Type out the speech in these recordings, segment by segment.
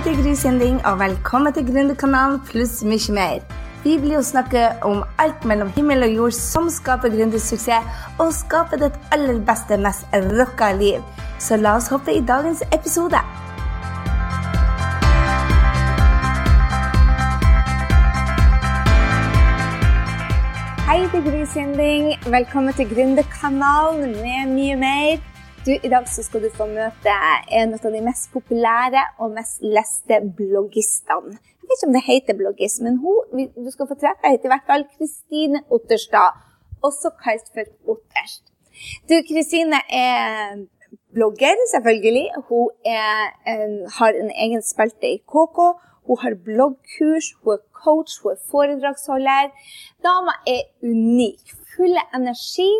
heter Gry og velkommen til Gründerkanalen pluss mye mer. Vi blir å snakke om alt mellom himmel og jord som skaper gründersuksess, og skaper ditt aller beste, mest rocka liv. Så la oss hoppe i dagens episode. Hei, til Gry. Velkommen til Gründerkanalen med mye mer. Du, I dag så skal du få møte en av de mest populære og mest leste bloggistene. Jeg vet ikke om det heter bloggist, men hun, du skal få treffe heter i hvert fall Kristine Otterstad, også kalt for Otterst. Du, Kristine er blogger, selvfølgelig. Hun en, har en egen spalte i KK. Hun har bloggkurs, hun er coach, hun er foredragsholder. Dama er unik, full av energi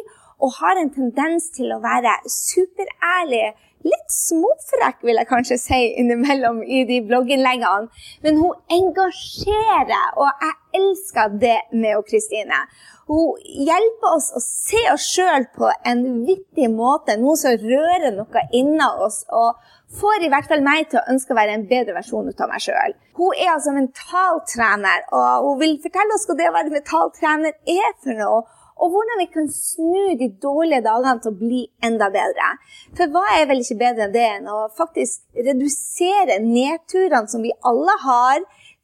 og har en tendens til å være superærlig. Litt småfrekk, vil jeg kanskje si innimellom i de blogginnleggene. Men hun engasjerer, og jeg elsker det med Kristine. Hun hjelper oss å se oss sjøl på en vittig måte, noe som rører noe inni oss. og får i hvert fall meg til å ønske å være en bedre versjon av meg sjøl. Hun er altså mentaltrener, og hun vil fortelle oss hva det å være mentaltrener er for noe og hvordan vi kan snu de dårlige dagene til å bli enda bedre. For hva er vel ikke bedre enn det enn å faktisk redusere nedturene som vi alle har,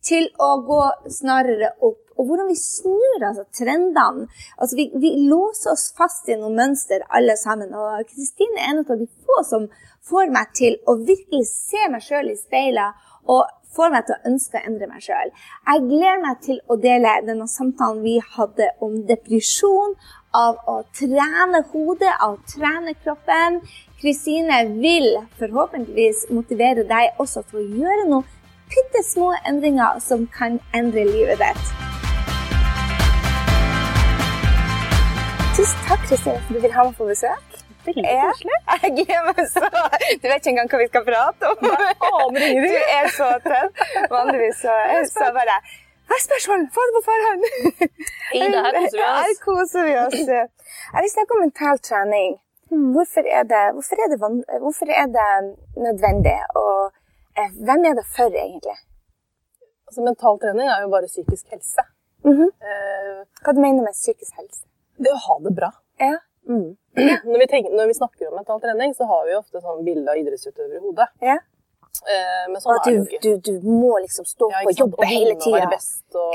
til å gå snarere opp. Og hvordan vi snur altså, trendene. Altså, vi, vi, låser oss fast i noen mønster alle sammen. Og Kristine er en av de få som får meg til å virkelig se meg sjøl i speilet og får meg til å ønske å endre meg sjøl. Jeg gleder meg til å dele denne samtalen vi hadde om depresjon, av å trene hodet, av å trene kroppen. Kristine vil forhåpentligvis motivere deg også til å gjøre noen bitte små endringer som kan endre livet ditt. Tusen takk, Kristine, for at du vil ha meg på besøk. Veldig koselig. Jeg så Du vet ikke engang hva vi skal prate om. Aner ingenting. Du er så tøff. Vanligvis så, så bare Hva er spørsmålet? Få det på forhånd! Ida, her koser vi oss. Her koser vi oss. Jeg vil snakke om mental trening. Hvorfor er det, hvorfor er det, hvorfor er det nødvendig? Og eh, hvem er det for, egentlig? Altså, mental trening er jo bare psykisk helse. Mm -hmm. Hva du mener du med psykisk helse? Det å ha det bra. Ja. Mm. Når, vi tenker, når, vi snakker om mental trening, så har vi ofte sånn bilde av idrettsutøvere i hodet. Ja. Eh, men sånn og jo du, du, må liksom stå ja, på og jobbe hele tida.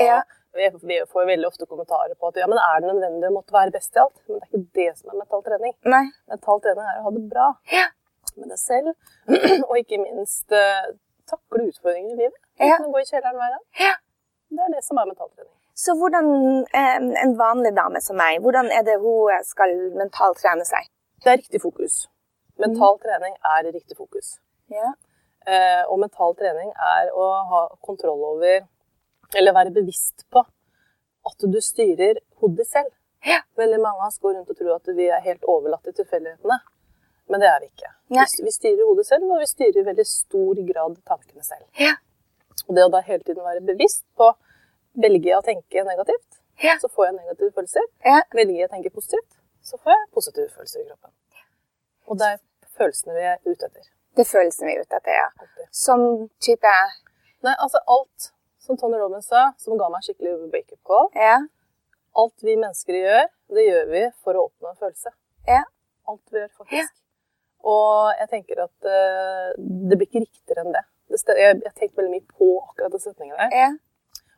Ja. Vi får veldig ofte kommentarer på at ja, men er det nødvendig å måtte være best i alt? Men det er ikke det som er mental trening. Nei. Mental trening er å ha det bra ja. med deg selv, og ikke minst uh, takle utfordringer i livet. Ja. Gå i kjelleren hver dag. Ja. Det er det som er mental trening. Så hvordan en vanlig dame som meg, hvordan er det hun skal mentalt trene seg? Det er riktig fokus. Mental mm. trening er riktig fokus. Ja. Eh, og mental trening er å ha kontroll over, eller være bevisst på, at du styrer hodet selv. Ja. Veldig mange av oss går rundt og tror at vi er helt overlatt til tilfeldighetene. Men det er vi ikke. Vi, vi styrer hodet selv, og vi styrer i veldig stor grad tankene selv. Ja. Og det å da hele tiden være bevisst på Velger jeg å tenke negativt, Ja. så får jeg negative følelser. Ja. Velger jeg å tenke positivt, så får jeg positive følelser i kroppen. Og det er følelsene vi er ute etter. Det er følelsene vi er ute etter, ja. Som type Nei, altså alt, som Tony Robbins sa, som ga meg skikkelig wake-up call Ja. Alt vi mennesker gjør, det gjør vi for å oppnå en følelse. Ja. Alt vi gjør, faktisk. Og jeg tenker at uh, det blir ikke riktigere enn det. det jeg har tenkt veldig mye på akkurat den setningen der.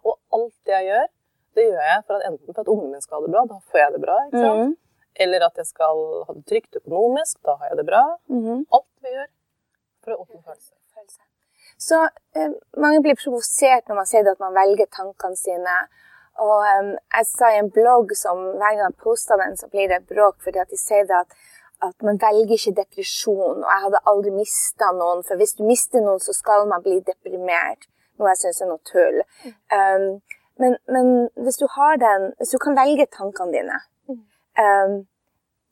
Og alt det jeg gjør, det gjør jeg for at enten for at ungene mine skal ha det bra, da får jeg det bra. ikke sant? Mm. Eller at jeg skal ha det trygt økonomisk, da har jeg det bra. Mhm. Alt vi gjør for å oppnå følelser. Så eh, mange blir provosert når man sier at man velger tankene sine. Og eh, jeg sa i en blogg som hver gang jeg poster den, så blir det bråk fordi at de sier at, at man velger ikke depresjon. Og jeg hadde aldri mista noen, for hvis du mister noen, så skal man bli deprimert. Noe jeg syns er noe tull. Um, men, men hvis du har den, hvis du kan velge tankene dine um,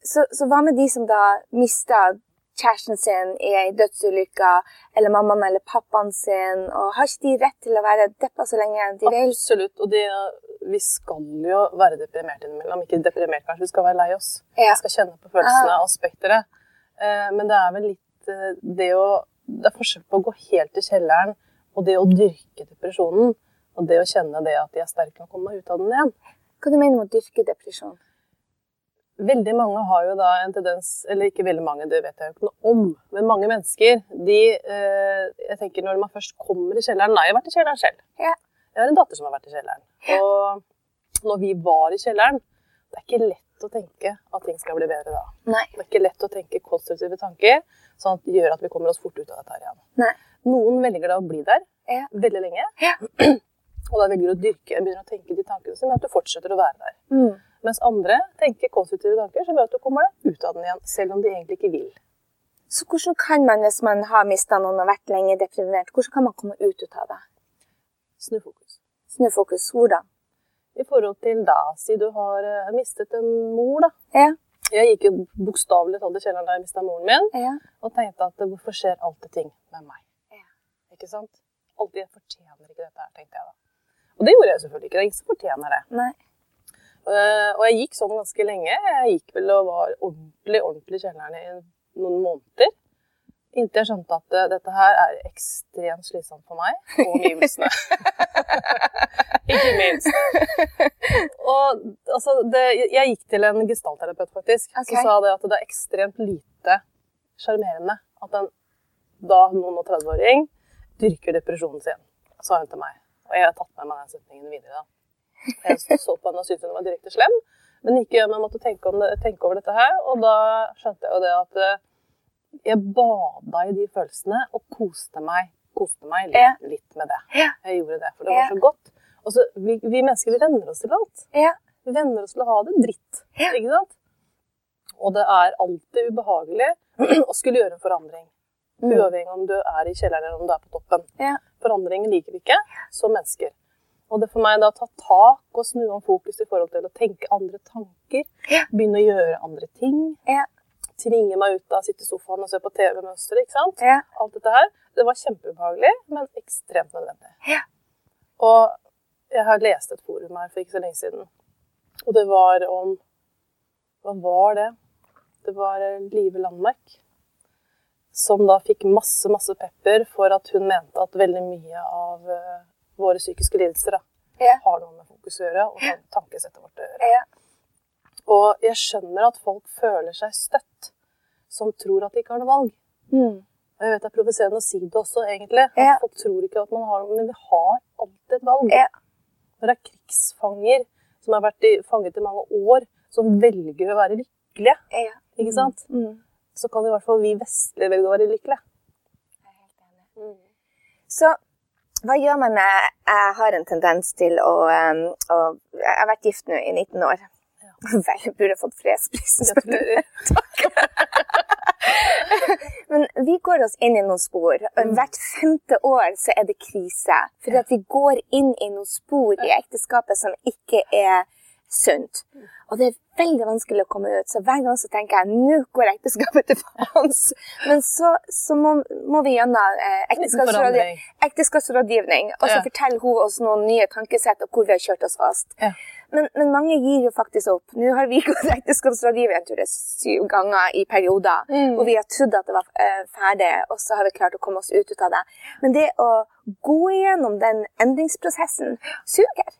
så, så hva med de som da mister kjæresten sin i ei dødsulykke, eller mammaen eller pappaen sin, og har ikke de rett til å være deppa så lenge de vil? Absolutt. Og de, vi skal jo være deprimert innimellom. Ikke deprimert, kanskje. Vi skal være lei oss. Ja. Vi skal kjenne på følelsene og spekteret. Eh, men det er vel litt eh, det å Det er forskjell på å gå helt i kjelleren Og det å dyrke depresjonen, og det å kjenne det at jeg er sterk nok å komme meg ut av den igjen. Hva du mener med å dyrke depresjon? Veldig mange har jo da en tendens Eller ikke veldig mange, det vet jeg jo ikke noe om. Men mange mennesker, de eh, Jeg tenker når man først kommer i kjelleren Nei, jeg har vært i kjelleren selv. Ja. Jeg har en datter som har vært i kjelleren. Og når vi var i kjelleren Det er ikke lett å tenke at ting skal bli bedre da. Nei. Det er ikke lett å tenke konstruktive tanker, sånn at det gjør at vi kommer oss fort ut av dette her igjen. Nei. Noen velger da å bli der Ja. veldig lenge. Ja. Og da velger du å dyrke, begynner å tenke de tankene som gjør at du fortsetter å være der. Mm. Mens andre tenker konstruktive tanker som gjør at du kommer deg ut av den igjen, selv om de egentlig ikke vil. Så hvordan kan man, hvis man har mista noen og vært lenge deprimert, hvordan kan man komme ut av det? Snu fokus. Snu fokus. Hvordan? I forhold til da, si du har eh, mistet en mor, da. Ja. Jeg gikk jo bokstavelig talt i kjelleren da jeg mista moren min, Ja. og tenkte at hvorfor skjer alltid ting med meg? Ikke sant? Alltid, jeg fortjener ikke dette her, tenkte jeg da. Og det gjorde jeg selvfølgelig ikke. Det er ingen som fortjener det. Nei. Uh, og jeg gikk sånn ganske lenge. Jeg gikk vel og var ordentlig, ordentlig i kjelleren i noen måneder. Inntil jeg skjønte at uh, dette her er ekstremt slitsomt for meg og omgivelsene. ikke minst. Og altså, det, jeg gikk til en gestaltterapeut, faktisk, okay. som sa det at det er ekstremt lite sjarmerende at en da noen og 30-åring dyrker depresjonen sin, sa hun til meg. Og jeg har tatt med meg den setningen videre. da. Jeg så på henne og syntes hun var direkte slem, men ikke meg måtte tenke, om det, tenke over dette her. Og da skjønte jeg jo det at eh, jeg bada i de følelsene og koste meg, koste meg litt, litt med det. Jeg gjorde det, for det var så godt. Og så, vi, vi mennesker vi venner oss til alt. Vi venner oss til å ha det dritt. Ikke sant? Og det er alltid ubehagelig å skulle gjøre en forandring. Mm. Uavhengig om du er i kjelleren eller om du er på toppen. Ja. Forandring liker vi ikke som mennesker. Og det for meg da å ta tak og snu om fokus i forhold til å tenke andre tanker. Ja. Begynne å gjøre andre ting. Ja. Tvinge meg ut av å sitte i sofaen og se på TV-mønsteret. ikke sant? Ja. Alt dette her. Det var kjempeubehagelig, men ekstremt nødvendig. Ja. Og jeg har lest et forum her for ikke så lenge siden. Og det var om Hva var det? Det var eh, Live Landmark. Som da fikk masse, masse pepper for at hun mente at veldig mye av eh, våre psykiske lidelser da, Ja. har noe med fokus å gjøre, og tankesettet vårt å gjøre. Ja. Og jeg skjønner at folk føler seg støtt, som tror at de ikke har noe valg. Mm. Og jeg vet det er provoserende å si det også, egentlig. At Ja. folk tror ikke at man har noe, men vi har alltid et valg. Når det er krigsfanger som har vært i, fanget i mange år, som velger å være lykkelige, ikke sant? Mm. Så kan i hvert fall vi vestlige velge å være lykkelige. Jeg er helt enig. Så hva gjør man med Jeg har en tendens til å, um, å Jeg har vært gift nå i 19 år. Vel, burde fått fredsprisen. Gratulerer. Takk. Men vi går oss inn i noen spor. og Hvert femte år så er det krise. Fordi at vi går inn i noen spor i ekteskapet som ikke er sunt. Og det er veldig vanskelig å komme ut. Så hver gang så tenker jeg nå går ekteskapet til faens. Men så, så må, må vi gjennom eh, ekteskapsrådgivning, ekteskapsrådgivning, og så Ja. forteller hun oss noen nye tankesett og hvor vi har kjørt oss fast. Ja. Men, men mange gir jo faktisk opp. Nå har vi gått ekteskapsrådgiver jeg tror det er syv ganger i perioder, Mm. og vi har trodd at det var eh, ferdig, og så har vi klart å komme oss ut, ut av det. Men det å gå igjennom den endringsprosessen suger.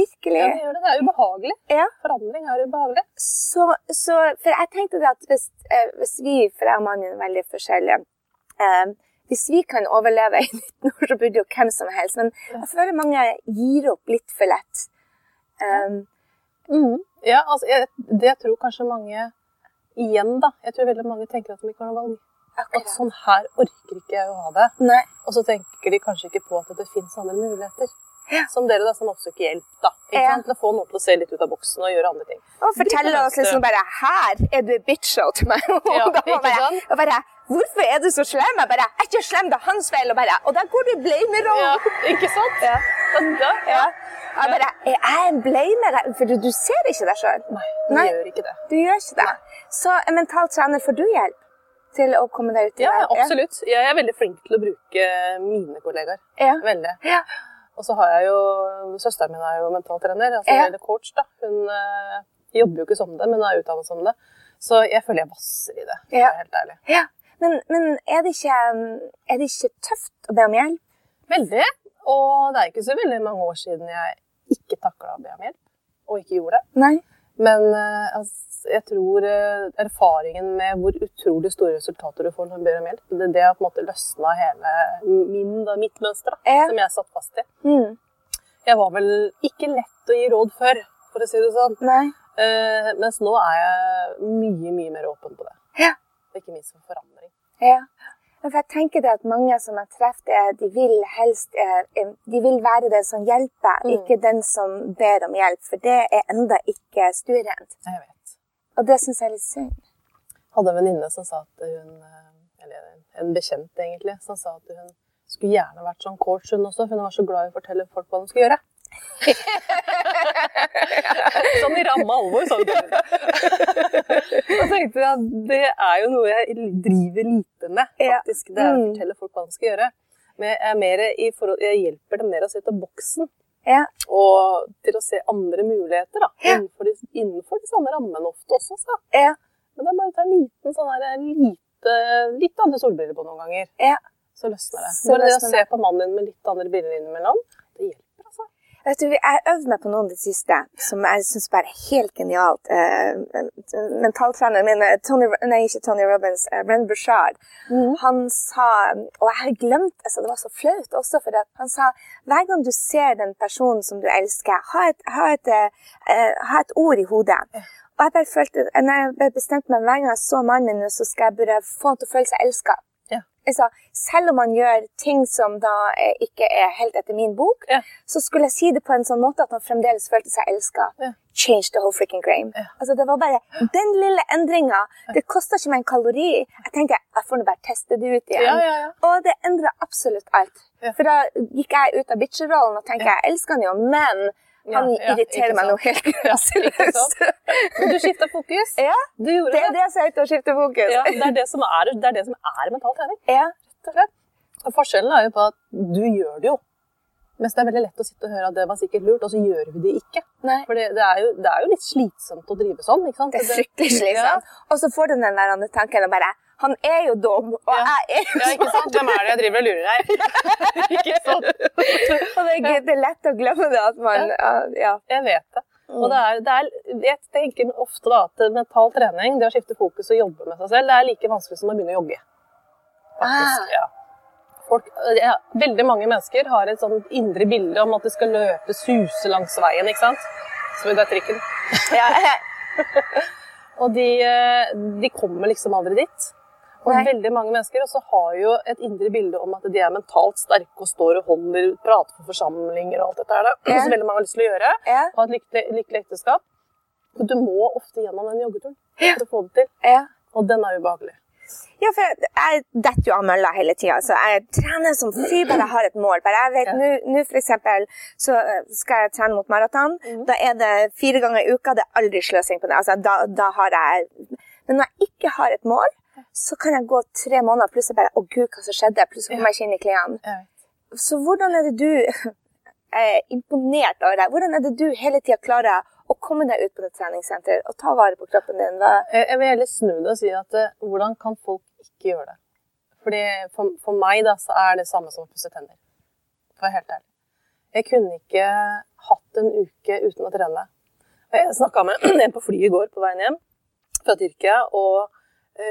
Virkelig. Ja, det gjør det. Det er ubehagelig. Ja. Forandring er ubehagelig. Så, så For jeg tenkte at hvis, eh, hvis vi, for jeg og mannen er veldig forskjellige eh, Hvis vi kan overleve i 19 år, så burde jo hvem som helst. Men jeg føler mange gir opp litt for lett. Um, Ja, altså, jeg, det tror kanskje mange Igjen, da. Jeg tror veldig mange tenker at de ikke har noe valg. At sånn her orker ikke jeg å ha det. Nei. Og så tenker de kanskje ikke på at det finnes andre muligheter. Ja. Som dere, da, som oppsøker hjelp. da. Ikke Ja. sant? Til å få noen til å se litt ut av boksen og gjøre andre ting. Og fortelle oss liksom bare 'Her er du bitch-show til meg'. Og Ja, da ikke bare, sant? og bare 'Hvorfor er du så slem?' Jeg bare 'Jeg er ikke slem, det er hans feil'. Og, bare, og da går du i blamer-roll. Ja, ikke sant? Ja. Ja. Ja. Jeg bare 'Er jeg en blamer?' For du, du ser ikke deg sjøl. Nei, du Nei. gjør ikke det. Du gjør ikke det. Så en mental trener, får du hjelp til å komme deg ut i Ja, absolutt. Jeg er veldig flink til å bruke mine kollegaer. Ja. Veldig. Ja. Og så har jeg jo Søsteren min er jo mentaltrener, altså eller coach. da. Hun eh, jobber jo ikke som det, men er utdannet som det. Så jeg føler jeg vasser i det. Ja. helt ærlig. ja. Men, men er, det ikke, er det ikke tøft å be om hjelp? Veldig. Og det er ikke så veldig mange år siden jeg ikke takla å be om hjelp, og ikke gjorde det. Nei. Men eh, altså, jeg tror eh, erfaringen med hvor utrolig store resultater du får når du ber om hjelp, det, det har på en måte løsna hele min, da, mitt mønster, da, Ja. som jeg satt fast i. Mm. Jeg var vel ikke lett å gi råd før, for å si det sånn. Nei. Eh, mens nå er jeg mye, mye mer åpen på det. Ja. Ikke minst for forandring. Ja. For jeg tenker det at mange som jeg treffer, de vil helst eh, de vil være den som hjelper, Mm. ikke den som ber om hjelp. For det er enda ikke stuerent. Jeg vet. Og det syns jeg er litt synd. hadde en venninne som sa at hun eh, Eller en bekjent, egentlig, som sa at hun skulle gjerne vært sånn coach, hun også, hun var så glad i å fortelle folk hva de skulle gjøre. sånn i ramme alvor, sa hun så tenkte jeg at det er jo noe jeg driver lite med, faktisk. Det er å Mm. fortelle folk hva de skal gjøre. Men jeg, er mer i forhold, jeg hjelper dem mer å se til boksen. Ja. Og til å se andre muligheter da, Ja. innenfor, de, innenfor de samme rammene ofte også. Så. Ja. Men det er bare å ta en liten sånn her, lite, litt andre solbriller på noen ganger. Ja. Så løsner det. Så bare det å se på mannen din med litt andre briller innimellom. Vet du, Jeg øvde meg på noen i det siste som jeg syns bare er helt genialt. Eh, mentaltreneren min, eh, Tony, nei, ikke Tony Robbins, eh, Bushard, mm. han sa Og jeg har glemt altså Det var så flaut også, for han sa hver gang du ser den personen som du elsker, ha et, ha et, ha et ord i hodet. Og jeg bare følte, når jeg bestemte meg hver gang jeg så mannen min, så skal jeg bare få han til å føle seg elska. Ja. Altså, selv om man gjør ting som da eh, ikke er helt etter min bok, Ja. så skulle jeg si det på en sånn måte at han fremdeles følte seg elska. Ja. Change the whole freaking game. Altså, det var bare den lille endringa. Det kosta ikke meg en kalori. Jeg tenkte jeg får nå bare teste det ut igjen. Ja, ja, ja. Og det endra absolutt alt. Ja. For da gikk jeg ut av bitcherollen og tenkte jeg elsker han jo, men han Ja, ja, irriterer meg noe helt grenseløst. Men du skifta fokus. Ja, Du det det. er det som heter å skifte fokus. Ja, det, er det, som er, det er det som er mental trening. Ja. rett og slett. Og forskjellen er jo på at du gjør det jo. Mens det er veldig lett å sitte og høre at det var sikkert lurt, og så gjør vi det ikke. Nei. For det, det, er, jo, det er jo litt slitsomt å drive sånn. ikke sant? Det er fryktelig slitsomt. Og så får du den der tanken og bare Han er jo dum, og Ja. jeg er jo Ja, ikke sant? Hvem er det jeg driver og lurer her? ikke sant? Og det, er- lett å glemme det at man Ja. Jeg vet det. Og det er, det er, jeg tenker ofte da at mental trening, det å skifte fokus og jobbe med seg selv, det er like vanskelig som å begynne å jogge. Faktisk, Ah. ja. Folk, ja, veldig mange mennesker har et sånt indre bilde om at de skal løpe, suse langs veien, ikke sant? Så det er trikken. ja. Og de, eh, de kommer liksom aldri dit. Og Nei. veldig mange mennesker også har jo et indre bilde om at de er mentalt sterke og står og holder, prater på forsamlinger og alt dette her. Ja. Som veldig mange har lyst til å gjøre. Ja. Ha et lykkelig, lykkelig ekteskap. Men du må ofte gjennom den joggeturen for å få det til. ja. Og den er ubehagelig. Ja, for jeg detter jo av mølla hele tida. Så jeg trener som fy, bare jeg har et mål. Bare jeg vet, Ja. nå- f.eks. så eh, skal jeg trene mot maraton. Da er det fire ganger i uka. Det er aldri sløsing på det. Altså, da, da har jeg Men når jeg ikke har et mål, så kan jeg gå tre måneder plutselig bare Å, gud, hva som skjedde? Plutselig kommer jeg ikke inn i klærne. Så hvordan er det du Jeg er imponert over deg. Hvordan er det du hele tida klarer å komme deg ut på et treningssenter og ta vare på kroppen din? Hva? Jeg vil heller snu det og si at eh, hvordan kan folk ikke gjøre det? Fordi for, for meg da, så er det samme som å pusse tenner. For å være helt ærlig. Jeg kunne ikke hatt en uke uten å trene. Jeg snakka med en på flyet i går på veien hjem fra Tyrkia, og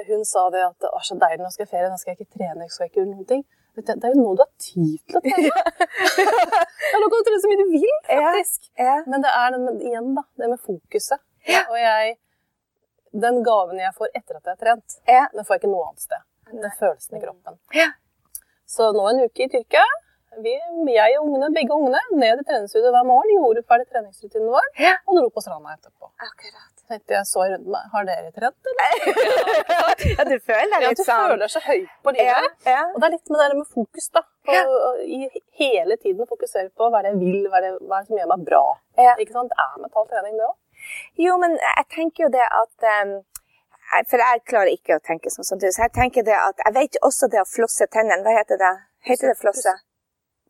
hun sa det at er så deilig, nå skal jeg ferie, nå skal jeg ikke trene, jeg skal ikke gjøre noen ting. Det, er jo nå du har tid til å trene. ja, nå kan du trene så mye du vil, faktisk. Ja. Men det er den, igjen da, det med fokuset. Og jeg, den gaven jeg får etter at jeg har trent, Ja. den får jeg ikke noe annet sted. Den følelsen i kroppen. Ja. Så nå en uke i Tyrkia. Vi, jeg og ungene, begge ungene ned i treningsstudioet hver morgen, gjorde ferdig treningsrutinen vår Ja. og dro på stranda etterpå. Akkurat. Tenkte jeg så rundt meg, har dere trent, eller? Ja, du føler deg Ja, du sånn føler så høyt på Ja, livet. ja. Og det er litt med det der med fokus, da. På, Ja. I hele tiden fokusere på hva er det jeg vil, hva er det, hva er det som gjør meg bra. Ja. Ikke sant? Det er mental trening, det òg. Jo, men jeg tenker jo det at um, For jeg klarer ikke å tenke sånn som du. Så jeg tenker det at jeg vet jo også det å flosse tennene. Hva heter det? Heter det flosse?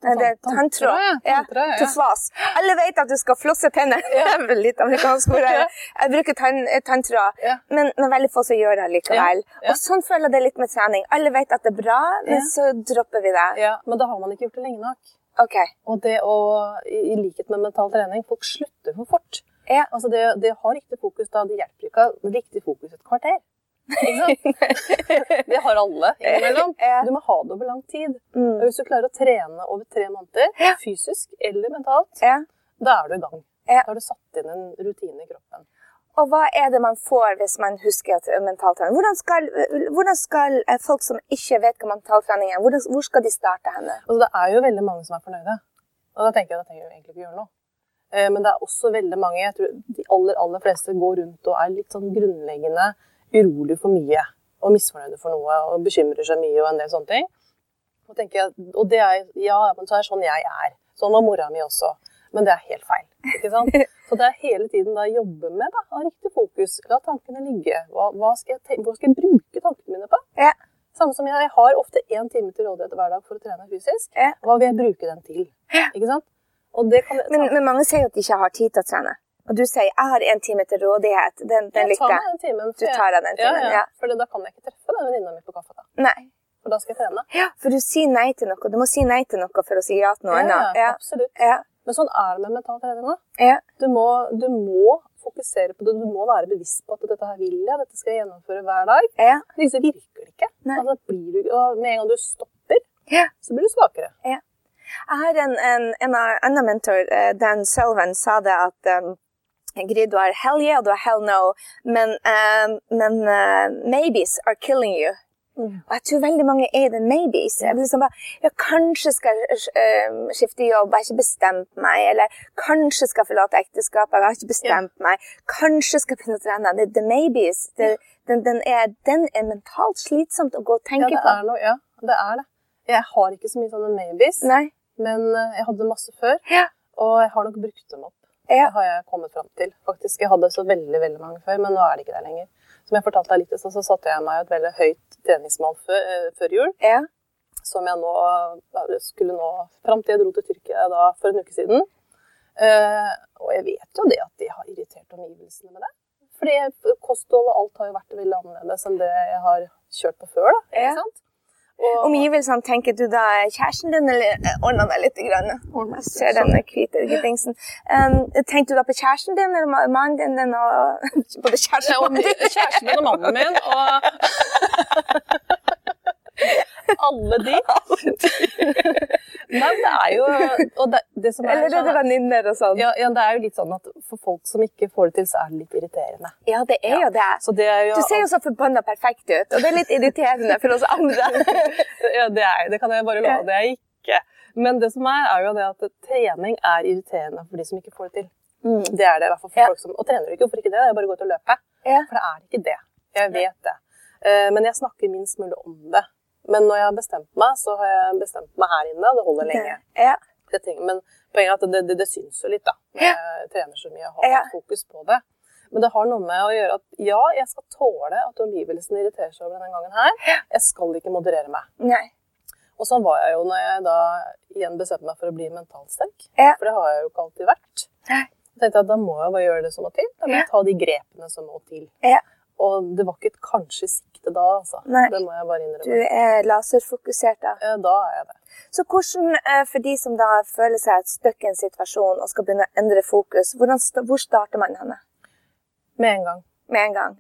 Tanntråd. tanntråd, ja. Ja, Tanntråd, ja. til svas. Alle vet at du skal flosse tenner. Det er litt amerikansk ord. Jeg, jeg bruker tann, eh, tanntråd, Ja. men, men veldig få som gjør det likevel. Ja, ja. Og sånn føler jeg det litt med trening. Alle vet at det er bra, men Ja. så dropper vi det. Ja, men da har man ikke gjort det lenge nok. Ok. Og det å, i, likhet med mental trening, folk slutter for fort. Ja. Altså det, det har riktig fokus da, det hjelper ikke å ha riktig fokus et kvarter. Det har alle innimellom. Du må ha det over lang tid. Mm. Hvis du klarer å trene over tre måneder, fysisk eller mentalt, da er du i gang. Da har du satt inn en rutine i kroppen. Og hva er det man får hvis man husker at mentaltrening? Hvordan skal, hvordan skal eh, folk som ikke vet hva mentaltrening er, hvordan, hvor skal de starte henne? Altså, det er jo veldig mange som er fornøyde. Og da tenker jeg da trenger vi egentlig ikke gjøre noe. Eh, Men det er også veldig mange, jeg tror de aller, aller fleste går rundt og er litt sånn grunnleggende urolig for mye. Og misfornøyde for noe og bekymrer seg mye og en del sånne ting. Og, jeg, og det er, ja, men så er det sånn jeg er. Sånn var mora mi også. Men det er helt feil. ikke sant? Så det er hele tiden da jobbe med da, ha riktig fokus. La tankene ligge. Hva, hva, skal jeg, hva skal jeg bruke tankene mine på? Ja. Samme som jeg, jeg har ofte én time til rådighet hver dag for å trene fysisk. Ja. Hva vil jeg bruke den til? Ikke sant? Og det kan Men, men mange sier jo at de ikke har tid til å trene. Og du sier jeg har én time til rådighet. Den, den likte tar jeg. den timen. Du tar deg den timen, ja, ja. ja. For da kan jeg ikke treffe den venninna mi på kaffe. da. Nei. For da skal jeg trene. Ja, for du sier nei til noe. Du må si nei til noe for å si ja til noe annet. ja, Ja. absolutt. Ja. Men sånn er det med mental trening òg. Ja. Du, må, du må fokusere på det. Du må være bevisst på at dette her vil jeg, dette skal jeg gjennomføre hver dag. Ja. Hvis så virker det ikke. Nei. Altså, blir du, og med en gang du stopper, Ja. så blir du svakere. Jeg har en, en, en annen mentor, eh, Dan Sullivan, sa det at um, Gry, du har hell yeah og du har hell no, men, uh, men uh, maybes are killing you. Og jeg tror veldig mange er i den maybes. Jeg blir liksom bare, ja, kanskje skal jeg eh, skifte jobb, jeg har ikke bestemt meg. Eller kanskje skal jeg forlate ekteskapet, jeg har ikke bestemt meg. Kanskje skal jeg begynne å trene. Det, the maybes. Det, den, den, er, den er mentalt slitsomt å gå og Ja, tenke det på. er noe, ja, det er det. Jeg har ikke så mye sånne maybes, Nei. men jeg hadde masse før. Ja. Og jeg har nok brukt dem opp. Ja. Har jeg kommet fram til. faktisk. Jeg hadde så veldig veldig mange før, men nå er det ikke der lenger. Som jeg fortalte deg litt i stad, så satte jeg meg et veldig høyt treningsmål før, eh, før jul. Ja. Som jeg nå skulle nå fram til jeg dro til Tyrkia da, for en uke siden. Eh, og jeg vet jo det at de har irritert omgivelsene med det. Fordi kosthold og alt har jo vært veldig annerledes enn det jeg har kjørt på før. da, ikke sant? Og, Omgivelsene tenker du da er kjæresten din, eller eh, ordna deg litt? Grann. Jeg ser denne hvite dingsen. Um, tenkte du da på kjæresten din eller mannen din? din og, både kjæresten og mannen din? kjæresten min og mannen min og Alle de. Nei, det er jo Og det, det som er Eller er sånn, venninner og sånn? ja, ja, det er jo litt sånn at for folk som ikke får det til, så er det litt irriterende. Ja, det er jo det. Så det er jo Du ser jo så forbanna perfekt ut, og det er litt irriterende for oss andre. Ja, det, er, det kan jeg bare love. Det er jeg ikke. Men det som er, er jo det at trening er irriterende for de som ikke får det til. Det er det i hvert fall for Ja. folk som Og trener du ikke, hvorfor ikke det? Det er bare å gå ut og løpe. Ja. For det er ikke det. Jeg vet det. Eh, Men jeg snakker minst mulig om det. Men når jeg har bestemt meg, så har jeg bestemt meg her inne, og det holder lenge. Ja. det tenker, men poenget er at det, det, det syns jo litt, da. Når jeg trener så mye og har Ja. fokus på det. Men det har noe med å gjøre at ja, jeg skal tåle at omgivelsene irriterer seg over denne gangen her. Jeg skal ikke moderere meg. Nei. Og sånn var jeg jo når jeg da igjen bestemte meg for å bli mentalt sterk. Ja. For det har jeg jo ikke alltid vært. Nei. Jeg tenkte at da må jeg bare gjøre det som må til. Da må jeg ta de grepene som må til. Ja. Og det var ikke et kanskje sikte da, altså. Nei. Det må jeg bare innrømme. Du er laserfokusert, da. Eh, Da er jeg det. Så hvordan, eh, for de som da føler seg stuck i en situasjon og skal begynne å endre fokus, hvordan, hvor starter man henne? Med en gang. Med en gang.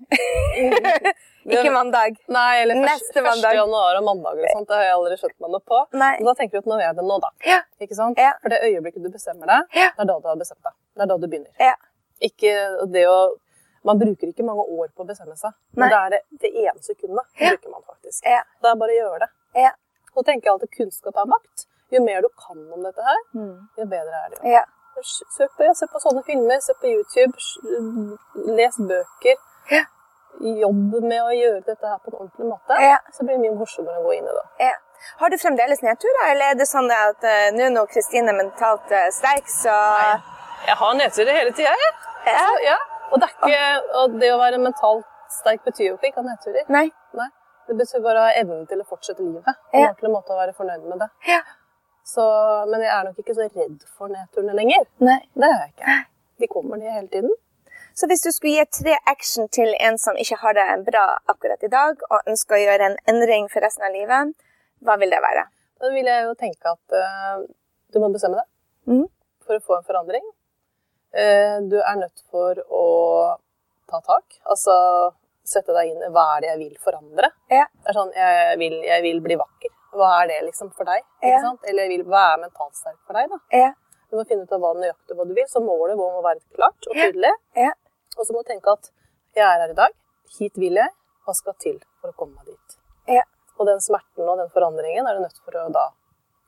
Ikke mandag. Nei, eller Neste første, mandag. 1. januar og mandag og sånt. Det har jeg aldri skjønt meg noe på. Nei. Men da tenker du at nå er det nå, da. Ja. Ikke sant? Ja. For det øyeblikket du bestemmer deg, det er da du har bestemt deg. Det er da du begynner. Ja. Ikke det å Man bruker ikke mange år på å bestemme seg, Nei. men det er det, det ene sekundet Ja. bruker man faktisk. Ja. Det er bare å gjøre det. Ja. Så tenker jeg alltid kunnskap er makt. Jo mer du kan om dette her, Mm. jo bedre er det. jo. Ja. Søk på, se på sånne filmer, se på YouTube, les bøker. Ja. Jobb med å gjøre dette her på en ordentlig måte, Ja. så blir det mye morsommere å gå inn i det. Ja. Har du fremdeles nedturer, eller er det sånn at uh, nå når Kristine er mentalt uh, sterk, så Jeg har nedturer hele tida, jeg. Ja. Altså, ja. Og, det ikke, og det å være mentalt sterk betyr jo ikke ikke ha nedturer. Nei. Nei. Det betyr bare å ha evnen til å fortsette livet. Ja. Ordentlig måte å være fornøyd med det. Ja. Så, men jeg er nok ikke så redd for nedturene lenger. Nei. Det er jeg ikke. De kommer, de hele tiden. Så hvis du skulle gi tre action til en som ikke har det bra akkurat i dag, og ønsker å gjøre en endring for resten av livet, hva vil det være? Da vil jeg jo tenke at uh, du må bestemme deg mm. for å få en forandring. Eh, du er nødt for å ta tak. Altså sette deg inn i hva er det jeg vil forandre. Ja. Det er sånn, jeg vil, jeg vil bli vakker. Hva er det liksom for deg? Ja. Eller jeg vil, hva er mentalt sterk for deg? da? Ja. Du må finne ut av hva nøyaktig hva du vil, så målet må være klart og tydelig. Ja. Og så må du tenke at jeg er her i dag, hit vil jeg, hva skal til for å komme meg dit? Ja. Og den smerten og den forandringen er du nødt for å da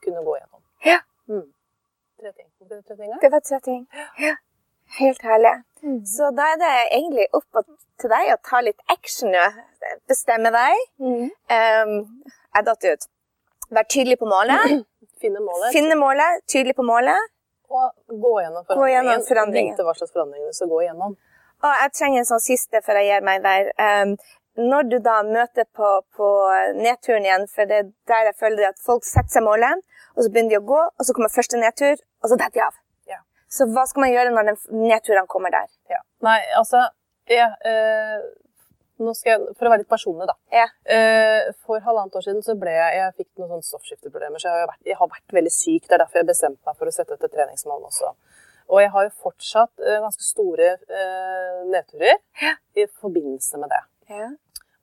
kunne gå gjennom. Ja. Mm. Tre ting. Det tre ting? Det var tre ting. Ja. Helt herlig. Mm. Så da er det egentlig opp til deg å ta litt action nå. Bestemme deg. Mm. Um, jeg datt ut. Vær tydelig på målet. Finne målet Finne målet, tydelig på målet. og gå gjennom Gå gjennom forandringen. forandringen. Vite hva slags forandringer du skal gå gjennom. Og jeg trenger en sånn siste før jeg gir meg der. Um, når du da møter på, på nedturen igjen, for det er der jeg føler at folk setter seg målet, og så begynner de å gå, og så kommer første nedtur, og så detter de av. Så hva skal man gjøre når den nedturene kommer der? Ja. Nei, altså ja, eh, jeg, For å være litt personlig, da. Ja. Eh, for halvannet år siden så ble jeg Jeg fikk noen sånne stoffskifteproblemer, så jeg har, vært, jeg har vært veldig syk. Det er derfor jeg bestemte meg for å sette etter treningsmål også. Og jeg har jo fortsatt eh, ganske store eh, nedturer Ja. i forbindelse med det. Ja.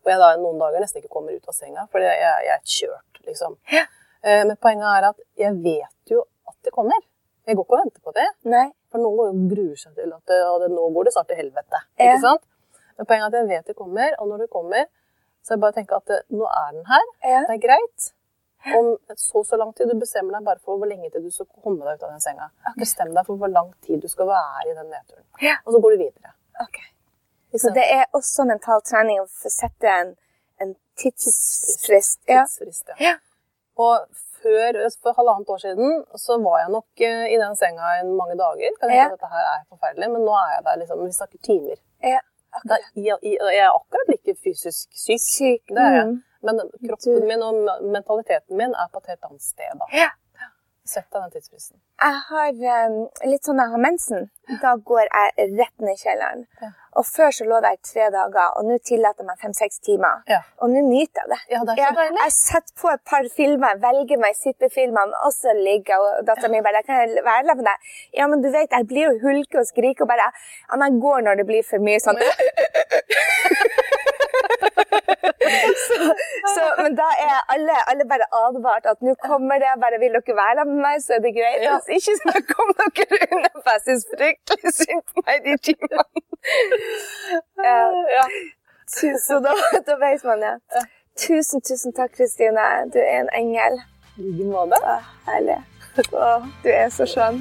Og jeg da noen dager nesten ikke kommer ut av senga, fordi jeg, jeg er kjørt, liksom. Ja. Eh, men poenget er at jeg vet jo at det kommer. Jeg går ikke og venter på det. Nei. For noen går og gruer seg til at det, nå går det snart til helvete. Ja. Ikke sant? Men poenget er at jeg vet det kommer, og når det kommer, så det bare å tenke at eh, nå er den her. Ja. Det er greit. Om så så lang tid. Du bestemmer deg bare for hvor lenge til du skal komme deg ut av den senga. Bestem deg for hvor lang tid du skal være i den nedturen. Ja. Og så går du videre. Okay. Så det er også mental trening å sette en, en tidsfrist. Ja. Tidsfrist, ja. Ja. Og før, for halvannet år siden så var jeg nok eh, i den senga i mange dager. Kan jeg Ja. at dette her er forferdelig, Men nå er jeg der liksom, vi snakker timer. Ja. Da, jeg, jeg, jeg er akkurat like fysisk syk. Syk. Det er jeg. Mm. Men kroppen min og mentaliteten min er på et helt annet sted. da. Ja. Sett deg den tidsfristen. Jeg har um, litt sånn jeg har mensen. Da går jeg rett ned i kjelleren. Ja. Og før så lå jeg i tre dager, og nå tillater jeg meg fem-seks timer. Ja. Og nå nyter jeg det. Ja, det Jeg, jeg setter på et par filmer, velger meg sittefilmene, og så ligger jeg, og datteren min bare 'Kan jeg være der med deg?' Ja, men du vet, jeg blir jo hulke og skrike og bare men jeg går når det blir for mye sånn. så, så, men da er alle, alle bare advart at nå kommer det, bare vil dere være sammen med meg, så er det greit. Ja. Hvis ikke så kom dere unna, for jeg syns fryktelig synd på meg de timene. Ja. Så da, da vet man, ja. Tusen, tusen takk, Kristine. Du er en engel. I like måte. Herlig. Å, du er så skjønn.